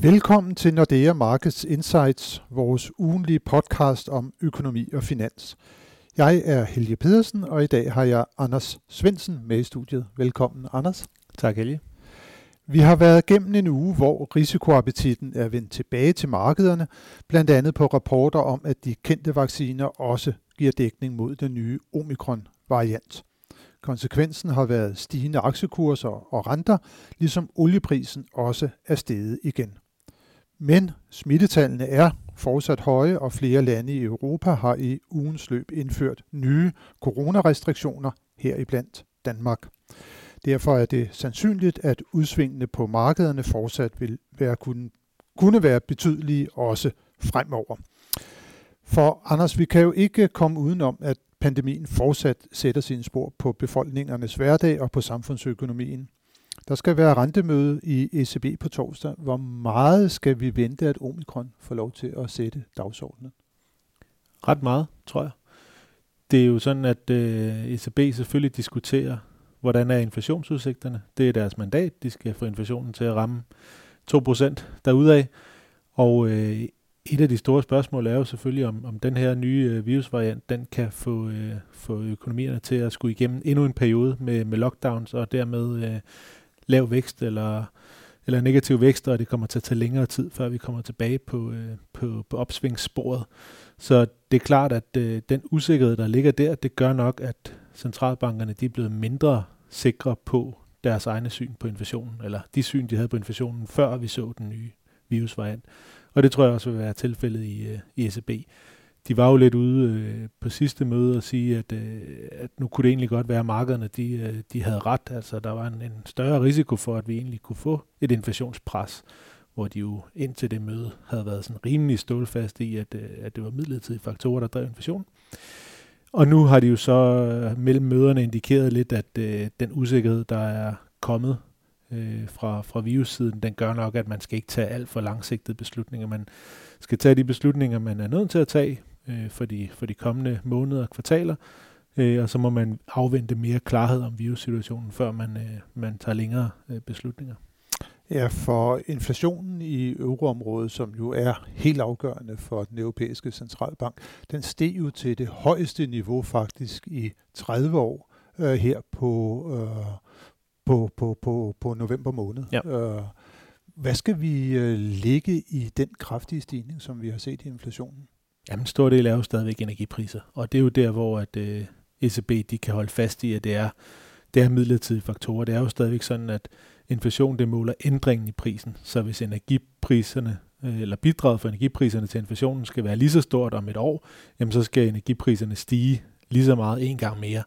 Velkommen til Nordea Markets Insights, vores ugenlige podcast om økonomi og finans. Jeg er Helge Pedersen, og i dag har jeg Anders Svensen med i studiet. Velkommen, Anders. Tak, Helge. Vi har været gennem en uge, hvor risikoappetitten er vendt tilbage til markederne, blandt andet på rapporter om, at de kendte vacciner også giver dækning mod den nye omikron-variant. Konsekvensen har været stigende aktiekurser og renter, ligesom olieprisen også er steget igen. Men smittetallene er fortsat høje, og flere lande i Europa har i ugens løb indført nye coronarestriktioner, heriblandt Danmark. Derfor er det sandsynligt, at udsvingene på markederne fortsat vil være kunne, kunne være betydelige også fremover. For Anders, vi kan jo ikke komme udenom, at pandemien fortsat sætter sine spor på befolkningernes hverdag og på samfundsøkonomien. Der skal være rentemøde i ECB på torsdag. Hvor meget skal vi vente, at omikron får lov til at sætte dagsordenen? Ret meget, tror jeg. Det er jo sådan, at øh, ECB selvfølgelig diskuterer, hvordan er inflationsudsigterne. Det er deres mandat. De skal få inflationen til at ramme 2% derudaf. Og øh, et af de store spørgsmål er jo selvfølgelig, om, om den her nye øh, virusvariant, den kan få, øh, få økonomierne til at skulle igennem endnu en periode med, med lockdowns, og dermed øh, lav vækst eller, eller negativ vækst, og det kommer til at tage længere tid, før vi kommer tilbage på, øh, på, på opsvingssporet. Så det er klart, at øh, den usikkerhed, der ligger der, det gør nok, at centralbankerne de er blevet mindre sikre på deres egne syn på inflationen, eller de syn, de havde på inflationen, før vi så den nye virusvariant. Og det tror jeg også vil være tilfældet i, øh, i ECB. De var jo lidt ude øh, på sidste møde og sige, at, øh, at nu kunne det egentlig godt være, at markederne de, øh, de havde ret. Altså der var en, en større risiko for, at vi egentlig kunne få et inflationspres, hvor de jo indtil det møde havde været sådan rimelig stålfast i, at, øh, at det var midlertidige faktorer, der drev inflation. Og nu har de jo så øh, mellem møderne indikeret lidt, at øh, den usikkerhed, der er kommet øh, fra, fra virussiden, den gør nok, at man skal ikke tage alt for langsigtede beslutninger. Man skal tage de beslutninger, man er nødt til at tage øh, for, de, for de kommende måneder og kvartaler, øh, og så må man afvente mere klarhed om virussituationen, før man, øh, man tager længere øh, beslutninger. Ja, for inflationen i euroområdet, som jo er helt afgørende for den europæiske centralbank, den steg jo til det højeste niveau faktisk i 30 år øh, her på, øh, på, på, på, på november måned. Ja. Øh, hvad skal vi øh, lægge i den kraftige stigning, som vi har set i inflationen? Jamen, en stor del er jo stadigvæk energipriser, og det er jo der, hvor at, øh, ECB de kan holde fast i, at det er, det er midlertidige faktorer. Det er jo stadigvæk sådan, at inflation det måler ændringen i prisen. Så hvis energipriserne øh, eller bidraget for energipriserne til inflationen skal være lige så stort om et år, jamen så skal energipriserne stige lige så meget en gang mere.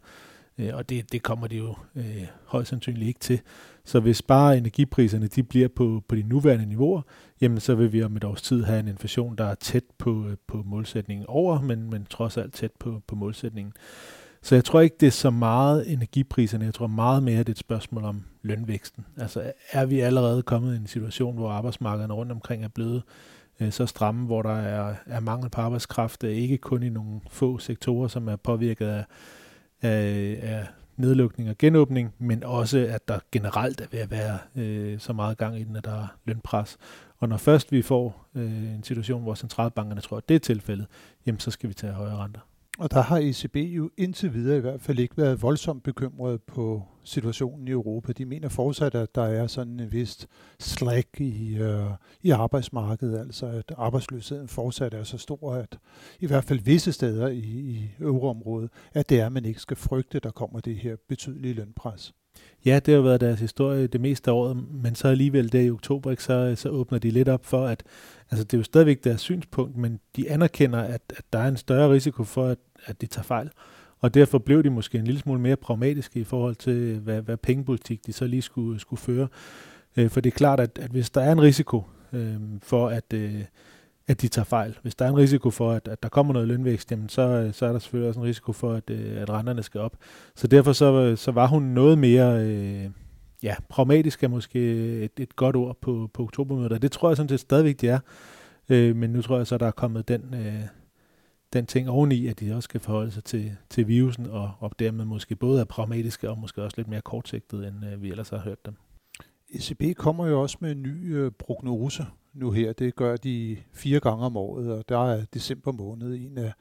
Øh, og det, det kommer de jo øh, højst sandsynligt ikke til. Så hvis bare energipriserne de bliver på, på de nuværende niveauer, jamen så vil vi om et års tid have en inflation, der er tæt på, øh, på målsætningen over, men, men trods alt tæt på, på målsætningen. Så jeg tror ikke, det er så meget energipriserne. Jeg tror meget mere, det er et spørgsmål om lønvæksten. Altså er vi allerede kommet i en situation, hvor arbejdsmarkederne rundt omkring er blevet øh, så stramme, hvor der er, er mangel på arbejdskraft, ikke kun i nogle få sektorer, som er påvirket af, af, øh, af nedlukning og genåbning, men også at der generelt er ved at være øh, så meget gang i den, at der er lønpres. Og når først vi får øh, en situation, hvor centralbankerne tror, at det er tilfældet, jamen så skal vi tage højere renter. Og der har ECB jo indtil videre i hvert fald ikke været voldsomt bekymret på situationen i Europa. De mener fortsat, at der er sådan en vist slag i, øh, i arbejdsmarkedet, altså at arbejdsløsheden fortsat er så stor, at i hvert fald visse steder i, i euroområdet, at det er, at man ikke skal frygte, der kommer det her betydelige lønpres. Ja, det har været deres historie det meste af året, men så alligevel der i oktober, ikke, så, så åbner de lidt op for, at altså, det er jo stadigvæk deres synspunkt, men de anerkender, at, at der er en større risiko for, at, at de tager fejl. Og derfor blev de måske en lille smule mere pragmatiske i forhold til, hvad, hvad pengepolitik de så lige skulle, skulle føre. Øh, for det er klart, at, at hvis der er en risiko øh, for, at, øh, at de tager fejl. Hvis der er en risiko for, at, at der kommer noget lønvækst, jamen så, øh, så er der selvfølgelig også en risiko for, at, øh, at renterne skal op. Så derfor så, så var hun noget mere øh, ja, pragmatisk, er måske et, et godt ord på, på oktobermødet, og det tror jeg sådan set stadigvæk, det er. Øh, men nu tror jeg så, der er kommet den, øh, den ting oveni, at de også skal forholde sig til, til virusen, og, og dermed måske både er pragmatiske og måske også lidt mere kortsigtede, end øh, vi ellers har hørt dem. ECB kommer jo også med en ny øh, prognose nu her. Det gør de fire gange om året, og der er december måned en af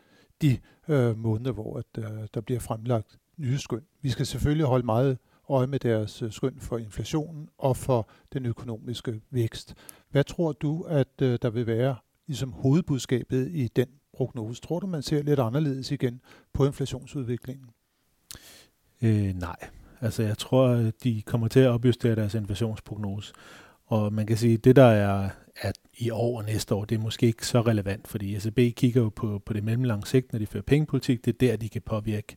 de øh, måneder, hvor at, øh, der bliver fremlagt nye skøn. Vi skal selvfølgelig holde meget øje med deres øh, skøn for inflationen og for den økonomiske vækst. Hvad tror du, at øh, der vil være ligesom hovedbudskabet i den prognose? Tror du, man ser lidt anderledes igen på inflationsudviklingen? Øh, nej. Altså jeg tror, de kommer til at opjustere deres inflationsprognose. Og man kan sige, at det der er at i år og næste år, det er måske ikke så relevant, fordi ECB kigger jo på, på det mellemlange sigt, når de fører pengepolitik. Det er der, de kan påvirke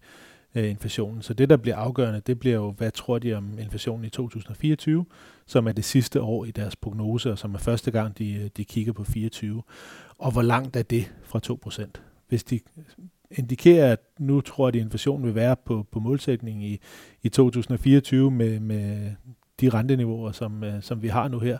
øh, inflationen. Så det, der bliver afgørende, det bliver jo, hvad tror de om inflationen i 2024, som er det sidste år i deres prognose, og som er første gang, de, øh, de kigger på 24. Og hvor langt er det fra 2%? Hvis de indikerer, at nu tror de, at inflationen vil være på, på målsætningen i, i 2024 med, med de renteniveauer, som, øh, som vi har nu her,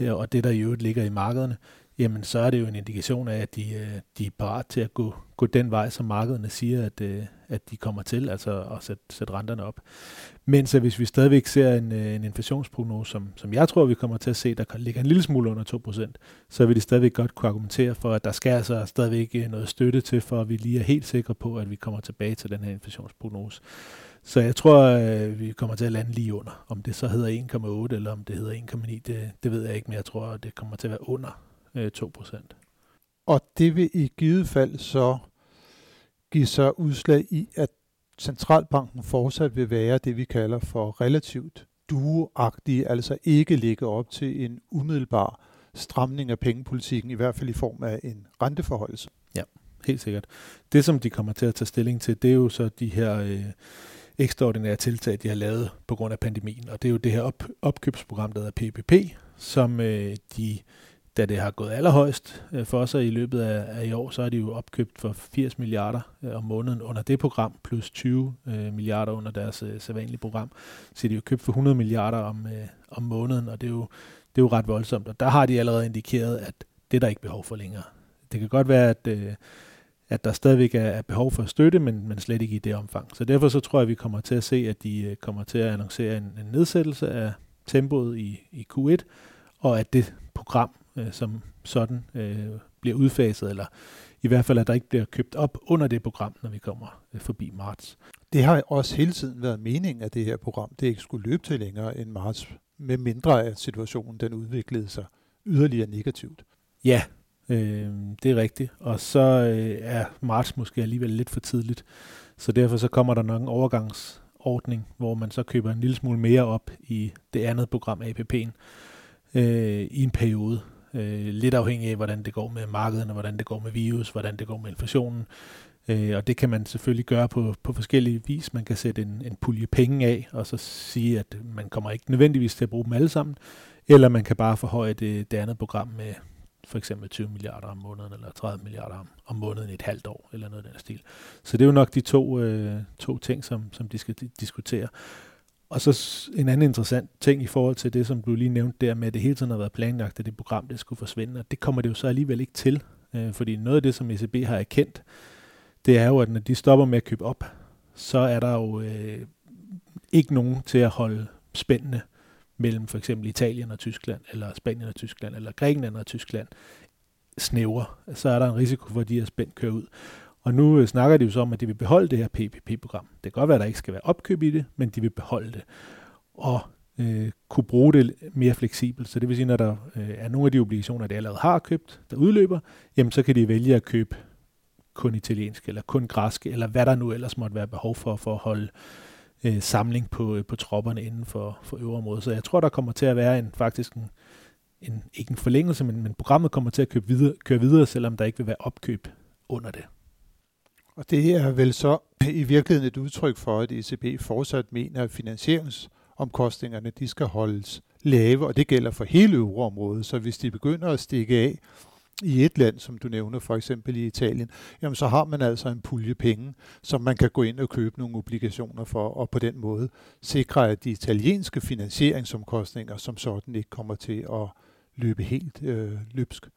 øh, og det, der i øvrigt ligger i markederne, jamen så er det jo en indikation af, at de, øh, de er parat til at gå, gå den vej, som markederne siger, at, øh, at de kommer til, altså at sætte, sætte renterne op. Men så hvis vi stadigvæk ser en, øh, en inflationsprognose, som, som jeg tror, vi kommer til at se, der ligger en lille smule under 2%, så vil de stadigvæk godt kunne argumentere for, at der skal altså stadigvæk noget støtte til, for at vi lige er helt sikre på, at vi kommer tilbage til den her inflationsprognose. Så jeg tror, vi kommer til at lande lige under. Om det så hedder 1,8 eller om det hedder 1,9, det, det ved jeg ikke, men jeg tror, det kommer til at være under øh, 2%. Og det vil i givet fald så give sig udslag i, at centralbanken fortsat vil være det, vi kalder for relativt duoagtige, altså ikke ligge op til en umiddelbar stramning af pengepolitikken, i hvert fald i form af en renteforholdelse. Ja, helt sikkert. Det, som de kommer til at tage stilling til, det er jo så de her øh, ekstraordinære tiltag, de har lavet på grund af pandemien. Og det er jo det her op, opkøbsprogram, der hedder PPP, som øh, de, da det har gået allerhøjst øh, for sig i løbet af, af i år, så er de jo opkøbt for 80 milliarder øh, om måneden under det program, plus 20 øh, milliarder under deres øh, sædvanlige program. Så de er jo købt for 100 milliarder om, øh, om måneden, og det er, jo, det er jo ret voldsomt. Og der har de allerede indikeret, at det er der ikke behov for længere. Det kan godt være, at... Øh, at der stadigvæk er behov for støtte, men, men slet ikke i det omfang. Så derfor så tror jeg, at vi kommer til at se, at de øh, kommer til at annoncere en, en nedsættelse af tempoet i, i Q1, og at det program øh, som sådan øh, bliver udfaset, eller i hvert fald, at der ikke bliver købt op under det program, når vi kommer øh, forbi marts. Det har også hele tiden været meningen, at det her program det ikke skulle løbe til længere end marts, med mindre at situationen den udviklede sig yderligere negativt. Ja, Øh, det er rigtigt. Og så øh, er marts måske alligevel lidt for tidligt. Så derfor så kommer der nok en overgangsordning, hvor man så køber en lille smule mere op i det andet program, APP'en, øh, i en periode. Øh, lidt afhængig af, hvordan det går med markederne, hvordan det går med virus, hvordan det går med inflationen. Øh, og det kan man selvfølgelig gøre på, på forskellige vis. Man kan sætte en, en pulje penge af, og så sige, at man kommer ikke nødvendigvis til at bruge dem alle sammen. Eller man kan bare forhøje det, det andet program med for eksempel 20 milliarder om måneden, eller 30 milliarder om, om måneden i et halvt år, eller noget af den stil. Så det er jo nok de to, øh, to ting, som, som de skal diskutere. Og så en anden interessant ting i forhold til det, som du lige nævnte der med, at det hele tiden har været planlagt, at det program det skulle forsvinde, og det kommer det jo så alligevel ikke til. Øh, fordi noget af det, som ECB har erkendt, det er jo, at når de stopper med at købe op, så er der jo øh, ikke nogen til at holde spændende mellem for eksempel Italien og Tyskland, eller Spanien og Tyskland, eller Grækenland og Tyskland, snæver, så er der en risiko for, at de her spænd kører ud. Og nu øh, snakker de jo så om, at de vil beholde det her PPP-program. Det kan godt være, at der ikke skal være opkøb i det, men de vil beholde det. Og øh, kunne bruge det mere fleksibelt. Så det vil sige, når der øh, er nogle af de obligationer, de allerede har købt, der udløber, jamen så kan de vælge at købe kun italiensk, eller kun græsk, eller hvad der nu ellers måtte være behov for, for at holde øh, samling på, øh, på tropperne inden for, for øvreområdet. Så jeg tror, der kommer til at være en faktisk en, en ikke en forlængelse, men, men programmet kommer til at købe videre, køre videre, selvom der ikke vil være opkøb under det. Og det er vel så i virkeligheden et udtryk for, at ECB fortsat mener, at finansieringsomkostningerne de skal holdes lave, og det gælder for hele euroområdet. Så hvis de begynder at stikke af i et land, som du nævner, for eksempel i Italien, jamen så har man altså en pulje penge, som man kan gå ind og købe nogle obligationer for, og på den måde sikre, at de italienske finansieringsomkostninger som sådan ikke kommer til at løbe helt øh, løbsk.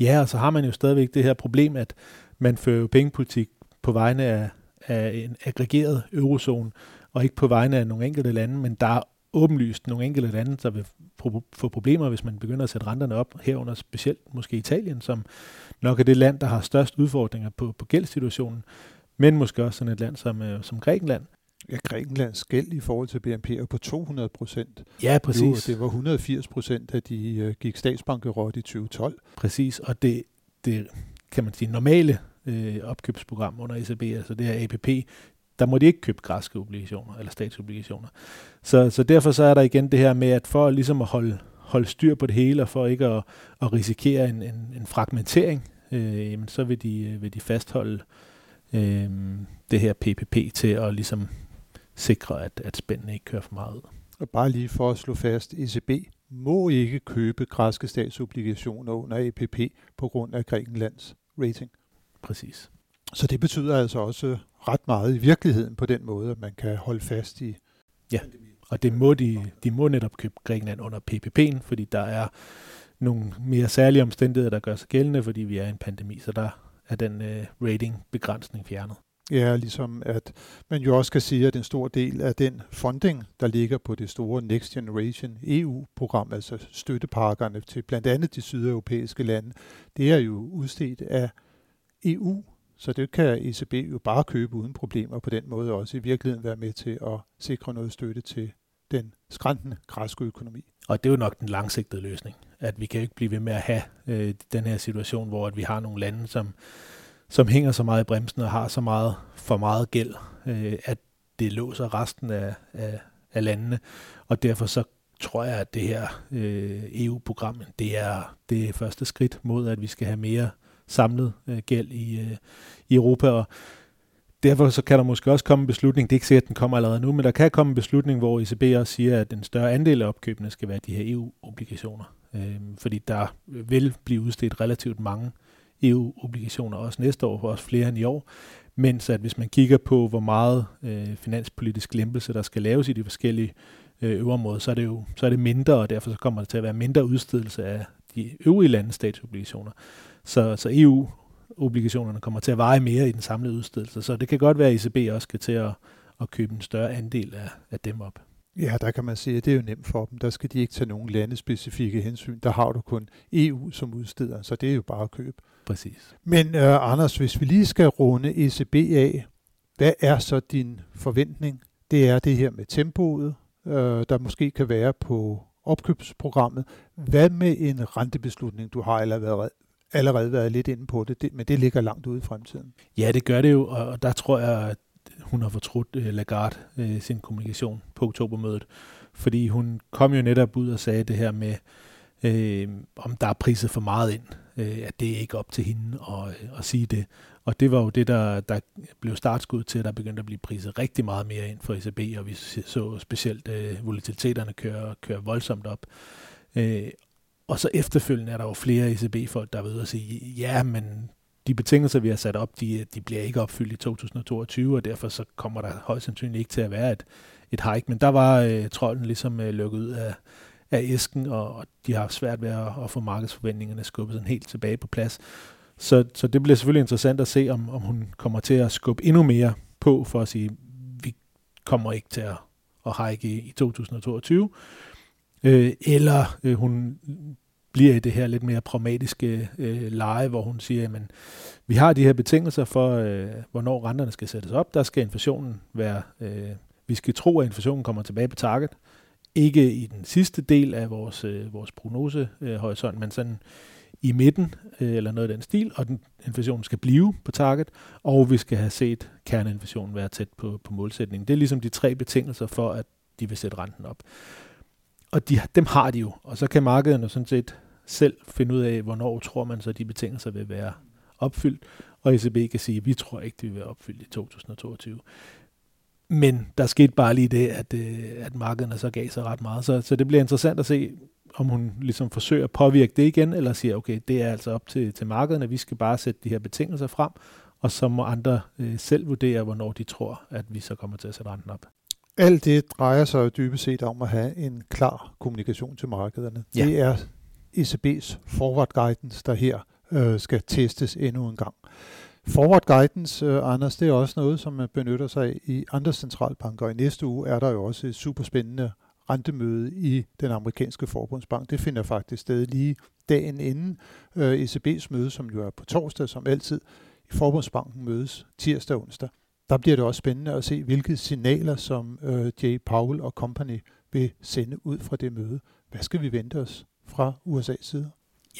Ja, og så har man jo stadigvæk det her problem, at man fører jo pengepolitik på vegne af, af en aggregeret eurozone, og ikke på vegne af nogle enkelte lande, men der er åbenlyst nogle enkelte lande, der vil få problemer, hvis man begynder at sætte renterne op, herunder specielt måske Italien, som nok er det land, der har størst udfordringer på, på gældssituationen, men måske også sådan et land som, øh, som Grækenland. Ja, Grækenlands gæld i forhold til BNP er på 200 procent. Ja, præcis. Jo, det var 180 procent, da de øh, gik statsbankerot i 2012. Præcis, og det, det kan man sige, normale øh, opkøbsprogram under ECB, altså det her APP, der må de ikke købe græske obligationer eller statsobligationer. Så, så derfor så er der igen det her med, at for ligesom at holde, holde styr på det hele, og for ikke at, at risikere en, en, en fragmentering, øh, jamen, så vil de, øh, vil de fastholde øh, det her PPP til at ligesom sikre, at, at spændene ikke kører for meget ud. Og bare lige for at slå fast, ECB må ikke købe græske statsobligationer under APP på grund af Grækenlands rating. Præcis. Så det betyder altså også ret meget i virkeligheden på den måde, at man kan holde fast i. Ja, og det må de, de må netop købe Grækenland under PPP'en, fordi der er nogle mere særlige omstændigheder, der gør sig gældende, fordi vi er i en pandemi, så der er den øh, rating-begrænsning fjernet. Ja, ligesom at man jo også kan sige, at en stor del af den funding, der ligger på det store Next Generation EU-program, altså støttepakkerne til blandt andet de sydeuropæiske lande, det er jo udstedt af EU, så det kan ECB jo bare købe uden problemer på den måde også i virkeligheden være med til at sikre noget støtte til den skræntende græske økonomi. Og det er jo nok den langsigtede løsning, at vi kan jo ikke blive ved med at have øh, den her situation, hvor at vi har nogle lande, som, som hænger så meget i bremsen og har så meget for meget gæld, øh, at det låser resten af, af, af landene. Og derfor så tror jeg, at det her øh, EU-program, det er det er første skridt mod, at vi skal have mere samlet øh, gæld i, øh, i Europa. Og derfor så kan der måske også komme en beslutning, det er ikke sikkert, at den kommer allerede nu, men der kan komme en beslutning, hvor ECB også siger, at en større andel af opkøbene skal være de her EU-obligationer. Øh, fordi der vil blive udstedt relativt mange EU-obligationer også næste år, og også flere end i år. Mens at hvis man kigger på, hvor meget øh, finanspolitisk lempelse, der skal laves i de forskellige øh, øverområder, så er det jo så er det mindre, og derfor så kommer det til at være mindre udstedelse af de øvrige landes statsobligationer. Så, så EU-obligationerne kommer til at veje mere i den samlede udstedelse. Så det kan godt være, at ECB også skal til at, at købe en større andel af, af dem op. Ja, der kan man sige, at det er jo nemt for dem. Der skal de ikke tage nogen landespecifikke hensyn. Der har du kun EU som udsteder, så det er jo bare at købe. Præcis. Men uh, Anders, hvis vi lige skal runde ECB af, hvad er så din forventning? Det er det her med tempoet, uh, der måske kan være på opkøbsprogrammet. Hvad med en rentebeslutning? Du har allerede, allerede været lidt inde på det, det, men det ligger langt ude i fremtiden. Ja, det gør det jo, og der tror jeg, at hun har fortrudt øh, Lagarde øh, sin kommunikation på oktobermødet, fordi hun kom jo netop ud og sagde det her med, øh, om der er priset for meget ind, øh, at det er ikke op til hende at, øh, at sige det. Og det var jo det, der, der blev startskud til, at der begyndte at blive priset rigtig meget mere ind for ECB, og vi så specielt øh, volatiliteterne køre, køre voldsomt op og så efterfølgende er der jo flere ECB-folk, der er ved at sige, ja, men de betingelser, vi har sat op, de, de bliver ikke opfyldt i 2022, og derfor så kommer der højst sandsynligt ikke til at være et, et hike. Men der var øh, trolden ligesom øh, lukket ud af, af æsken, og, og de har svært ved at, at få markedsforventningerne skubbet sådan helt tilbage på plads. Så, så det bliver selvfølgelig interessant at se, om, om hun kommer til at skubbe endnu mere på for at sige, vi kommer ikke til at, at hike i, i 2022 øh, eller øh, hun bliver i det her lidt mere pragmatiske øh, leje, hvor hun siger, at vi har de her betingelser for, øh, hvornår renterne skal sættes op. Der skal inflationen være, øh, vi skal tro, at inflationen kommer tilbage på target. Ikke i den sidste del af vores, øh, vores prognosehorisont, øh, men sådan i midten, øh, eller noget af den stil, og den inflationen skal blive på target, og vi skal have set kerneinflationen være tæt på, på målsætningen. Det er ligesom de tre betingelser for, at de vil sætte renten op og de, dem har de jo, og så kan markederne sådan set selv finde ud af, hvornår tror man så, at de betingelser vil være opfyldt, og ECB kan sige, at vi tror ikke, det vil være opfyldt i 2022. Men der skete bare lige det, at, øh, at markederne så gav sig ret meget. Så, så det bliver interessant at se, om hun ligesom forsøger at påvirke det igen, eller siger, okay, det er altså op til, til markederne, vi skal bare sætte de her betingelser frem, og så må andre øh, selv vurdere, hvornår de tror, at vi så kommer til at sætte renten op. Alt det drejer sig jo dybest set om at have en klar kommunikation til markederne. Ja. Det er ECB's forward guidance, der her øh, skal testes endnu en gang. Forward guidance, øh, Anders, det er også noget, som man benytter sig af i andre centralbanker. I næste uge er der jo også et super spændende rentemøde i den amerikanske forbundsbank. Det finder faktisk sted lige dagen inden øh, ECB's møde, som jo er på torsdag, som altid. I forbundsbanken mødes tirsdag og onsdag. Der bliver det også spændende at se, hvilke signaler, som øh, J. Powell og company vil sende ud fra det møde. Hvad skal vi vente os fra USA's side?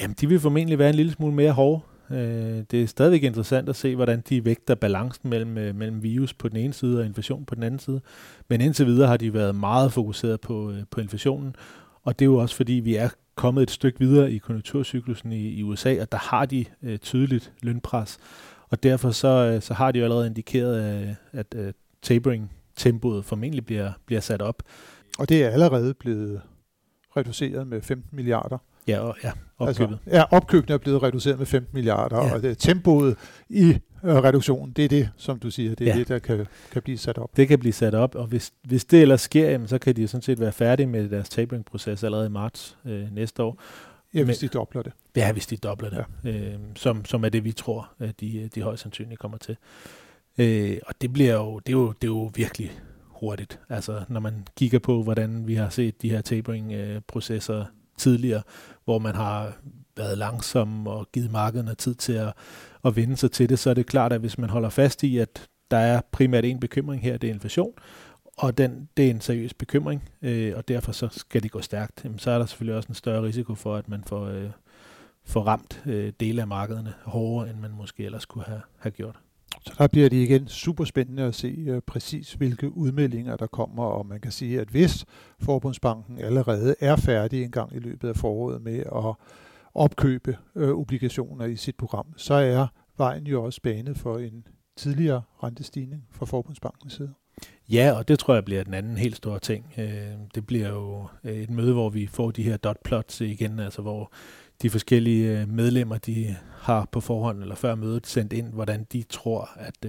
Jamen, de vil formentlig være en lille smule mere hårde. Øh, det er stadigvæk interessant at se, hvordan de vægter balancen mellem, øh, mellem virus på den ene side og inflation på den anden side. Men indtil videre har de været meget fokuseret på, øh, på inflationen, og det er jo også fordi, vi er kommet et stykke videre i konjunkturcyklusen i, i USA, og der har de øh, tydeligt lønpres. Og derfor så, øh, så har de jo allerede indikeret, at, at, at tapering-tempoet formentlig bliver, bliver sat op. Og det er allerede blevet reduceret med 15 milliarder. Ja, og, ja opkøbet. Altså, ja, opkøbene er blevet reduceret med 15 milliarder, ja. og det, tempoet i øh, reduktionen, det er det, som du siger, det er ja. det, der kan, kan blive sat op. Det kan blive sat op, og hvis, hvis det ellers sker, jamen, så kan de sådan set være færdige med deres tapering-proces allerede i marts øh, næste år. Ja, hvis Men, de dobler det. Ja, hvis de dobler det, ja. øh, som, som er det, vi tror, at de, de højst sandsynligt kommer til. Øh, og det bliver jo, det er jo, det er jo virkelig hurtigt. Altså, når man kigger på, hvordan vi har set de her tapering-processer tidligere, hvor man har været langsom og givet markederne tid til at, at vende sig til det, så er det klart, at hvis man holder fast i, at der er primært en bekymring her, det er inflation, og den, det er en seriøs bekymring, øh, og derfor så skal det gå stærkt, jamen, så er der selvfølgelig også en større risiko for, at man får, øh, får ramt øh, dele af markederne hårdere, end man måske ellers kunne have, have gjort. Så der bliver det igen super spændende at se øh, præcis, hvilke udmeldinger der kommer, og man kan sige, at hvis Forbundsbanken allerede er færdig en gang i løbet af foråret med at opkøbe øh, obligationer i sit program, så er vejen jo også banet for en tidligere rentestigning fra Forbundsbankens side. Ja, og det tror jeg bliver den anden helt store ting. Øh, det bliver jo øh, et møde, hvor vi får de her dot plots igen, altså hvor de forskellige øh, medlemmer, de har på forhånd eller før mødet sendt ind, hvordan de tror, at,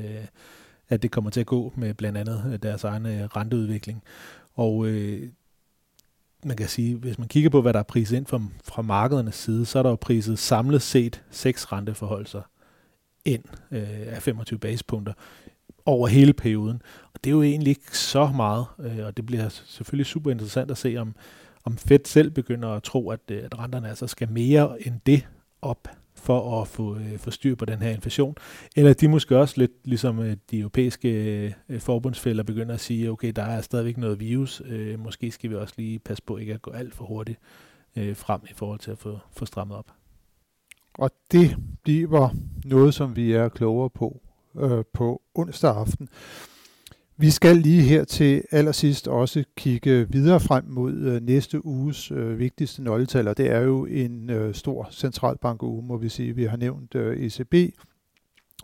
at det kommer til at gå med blandt andet deres egen renteudvikling. Og man kan sige, hvis man kigger på, hvad der er priset ind fra, fra markedernes side, så er der jo priset samlet set seks renteforholdelser ind øh, af 25 basepunkter over hele perioden. Og det er jo egentlig ikke så meget, øh, og det bliver selvfølgelig super interessant at se, om, om Fed selv begynder at tro, at, øh, at renterne altså skal mere end det op for at få, øh, få styr på den her inflation. Eller de måske også lidt ligesom øh, de europæiske øh, forbundsfælder begynder at sige, okay, der er stadigvæk noget virus, øh, måske skal vi også lige passe på ikke at gå alt for hurtigt øh, frem i forhold til at få, få strammet op. Og det bliver noget, som vi er klogere på øh, på onsdag aften. Vi skal lige her til allersidst også kigge videre frem mod øh, næste uges øh, vigtigste nøgletal, og det er jo en øh, stor centralbankuge, må vi sige. Vi har nævnt ECB,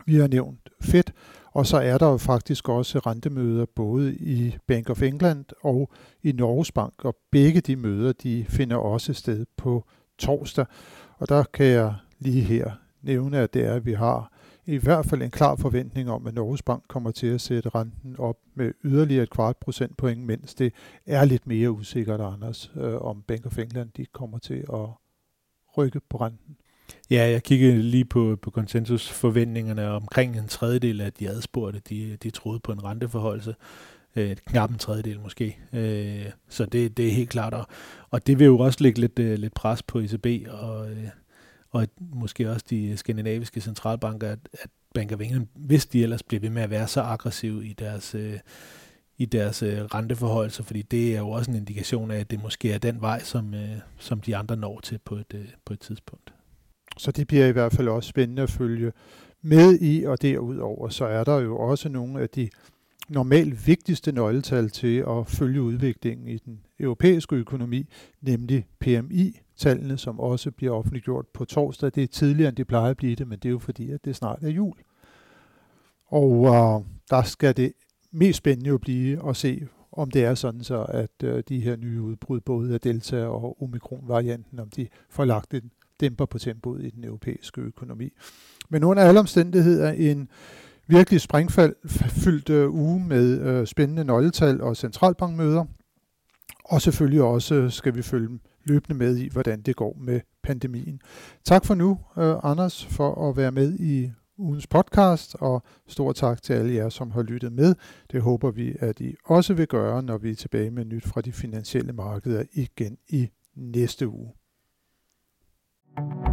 vi har nævnt Fed, og så er der jo faktisk også rentemøder både i Bank of England og i Norges Bank, og begge de møder, de finder også sted på torsdag. Og der kan jeg lige her nævne, at det er, at vi har i hvert fald en klar forventning om, at Norges Bank kommer til at sætte renten op med yderligere et kvart procentpoint, mens det er lidt mere usikkert, Anders, øh, om Bank of England de kommer til at rykke på renten. Ja, jeg kiggede lige på, på konsensusforventningerne omkring en tredjedel af de adspurgte, de, de troede på en renteforholdelse. Øh, knap en tredjedel måske. Øh, så det, det er helt klart. Og, og det vil jo også lægge lidt, øh, lidt pres på ECB og, øh, og måske også de skandinaviske centralbanker, at, at Bank of England, hvis de ellers bliver ved med at være så aggressive i deres, øh, i deres øh, renteforhold, fordi det er jo også en indikation af, at det måske er den vej, som, øh, som de andre når til på et, øh, på et tidspunkt. Så det bliver i hvert fald også spændende at følge med i, og derudover så er der jo også nogle af de normalt vigtigste nøgletal til at følge udviklingen i den europæiske økonomi, nemlig PMI, tallene, som også bliver offentliggjort på torsdag. Det er tidligere, end det plejer at blive det, men det er jo fordi, at det snart er jul. Og øh, der skal det mest spændende jo blive at se, om det er sådan så, at øh, de her nye udbrud, både af Delta og Omikron-varianten, om de får lagt en dæmper på tempoet i den europæiske økonomi. Men under alle omstændigheder en virkelig springfyldt øh, uge med øh, spændende nøgletal og centralbankmøder. Og selvfølgelig også skal vi følge løbende med i, hvordan det går med pandemien. Tak for nu, øh, Anders, for at være med i ugens podcast, og stor tak til alle jer, som har lyttet med. Det håber vi, at I også vil gøre, når vi er tilbage med nyt fra de finansielle markeder igen i næste uge. thank you